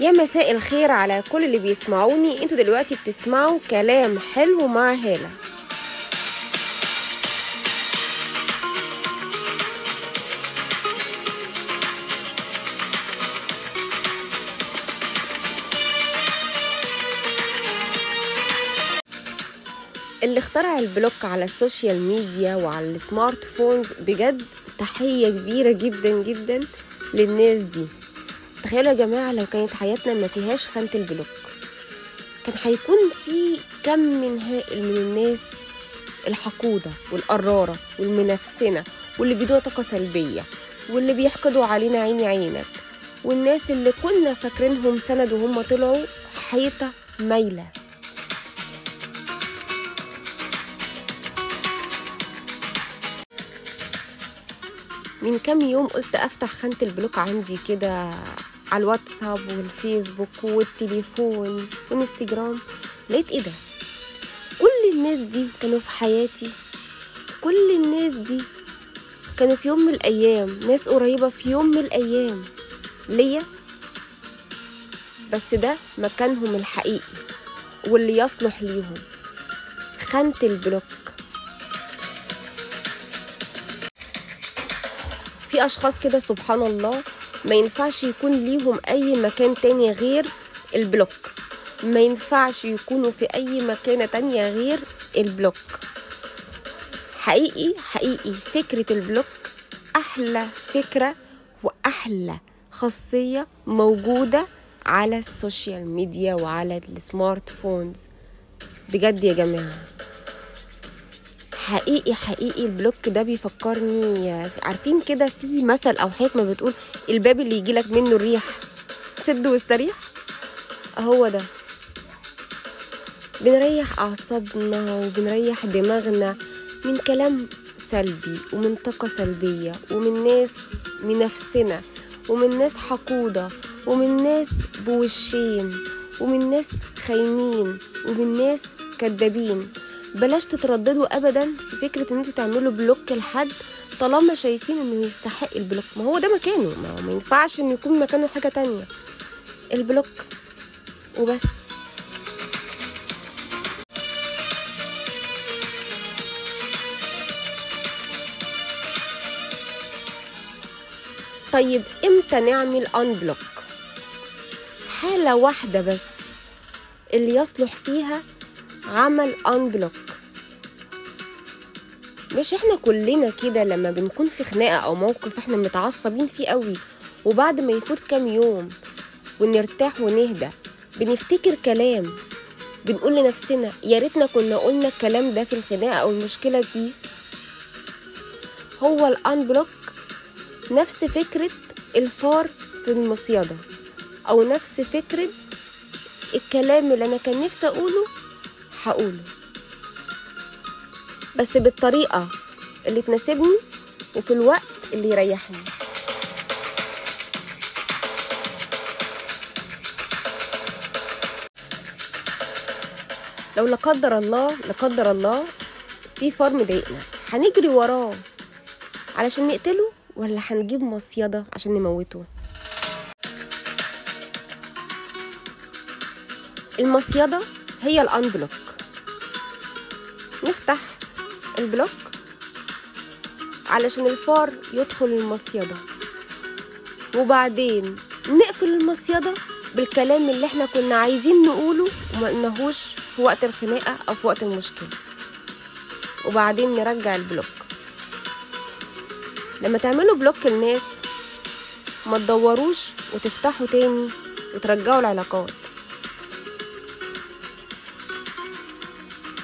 يا مساء الخير على كل اللي بيسمعوني. أنتوا دلوقتي بتسمعوا كلام حلو مع هالة. اللي اخترع ال block على ال social media وعلى ال smart phones بجد تحية كبيرة جدا جدا للناس دي. تخيلوا يا جماعة لو كانت حياتنا ما فيهاش خانة البلوك كان هيكون في كم من هائل من الناس الحقودة والقرارة والمنافسنة واللي بيدوا طاقة سلبية واللي بيحقدوا علينا عيني عينك والناس اللي كنا فاكرينهم سند وهم طلعوا حيطة مايلة. من كام يوم قلت أفتح خانة البلوك عندي كده على الواتساب والفيسبوك والتليفون والإنستجرام. لقيت إيه ده؟ كل الناس دي كانوا في حياتي. كل الناس دي كانوا في يوم من الأيام. ناس قريبة في يوم من الأيام. ليا؟ بس ده مكانهم الحقيقي واللي يصلح ليهم. خانة البلوك. في أشخاص كده سبحان الله ما ينفعش يكون ليهم أي مكان تاني غير ال block. ما ينفعش يكونوا في أي مكانة تانية غير ال block. حقيقي حقيقي فكرة ال block أحلى فكرة وأحلى خاصية موجودة على ال social media وعلى ال smart phones بجد يا جماعة. حقيقي حقيقي البلوك ده بيفكرني عارفين كده في مثل أو حكمه بتقول الباب اللي يجيلك منه الريح سد واستريح؟ هو ده. بنريح أعصابنا وبنريح دماغنا من كلام سلبي ومن طاقة سلبية ومن ناس منافسنا ومن ناس حقودة ومن ناس بوشين ومن ناس خاينين ومن ناس كدابين. بلاش تترددوا ابدا في فكرة إن أنتوا تعملوا block لحد طالما شايفين إنه يستحق ال block. ما هو ده مكانه. ما هو ما ينفعش إنه يكون مكانه حاجة تانية. ال block وبس. طيب إمتى نعمل unblock حالة واحدة بس اللي يصلح فيها عمل unblock مش إحنا كلنا كده لما بنكون في خناقة أو موقف إحنا متعصبين فيه قوي وبعد ما يفوت كام يوم ونرتاح ونهدى بنفتكر كلام بنقول لنفسنا يا ريتنا كنا قلنا الكلام ده في الخناقة أو المشكلة دي. هو ال unblock نفس فكرة الفار في المصيدة أو نفس فكرة الكلام اللي أنا كان نفسي أقوله هقوله بس بالطريقة اللي تناسبني وفي الوقت اللي يريحني. لو لا قدر الله لا قدر الله في فار مضايقنا هنجري وراه. علشان نقتله ولا هنجيب مصيدة عشان نموته؟ المصيدة هي الأنبلوك. نفتح البلوك علشان الفار يدخل المصيدة. وبعدين نقفل المصيدة بالكلام اللي إحنا كنا عايزين نقوله وما قلناهوش في وقت الخناقة أو في وقت المشكلة. وبعدين نرجع ال block. لما تعملوا block الناس ما تدوروش وتفتحوا تاني وترجعوا العلاقات.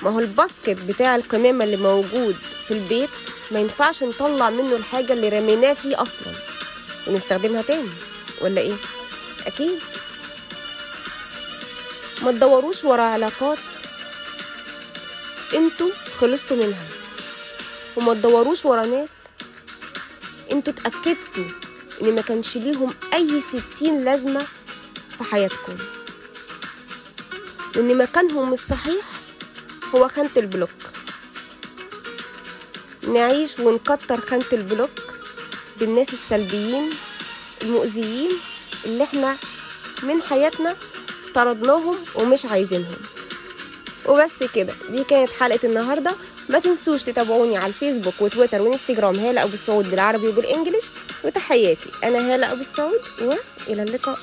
ما هو ال basket بتاع القمامة اللي موجود في البيت ما ينفعش نطلع منه الحاجة اللي رميناه فيه أصلا. ونستخدمها تاني ولا إيه؟ أكيد. ما تدوروش ورا علاقات أنتوا خلصتوا منها. وما تدوروش ورا ناس أنتوا اتأكدتوا إن ما كانش ليهم أي ستين لازمة في حياتكم. وإن مكانهم الصحيح هو خانة البلوك. نعيش ونكتر خانة البلوك بالناس السلبيين المؤذيين اللي إحنا من حياتنا طردناهم ومش عايزينهم. وبس كده دي كانت حلقة النهاردة. ما تنسوش تتابعوني على الفيسبوك وتويتر وإنستجرام هالة أبو السعود بالعربي وبالإنجليش. وتحياتي أنا هالة أبو السعود وإلى اللقاء.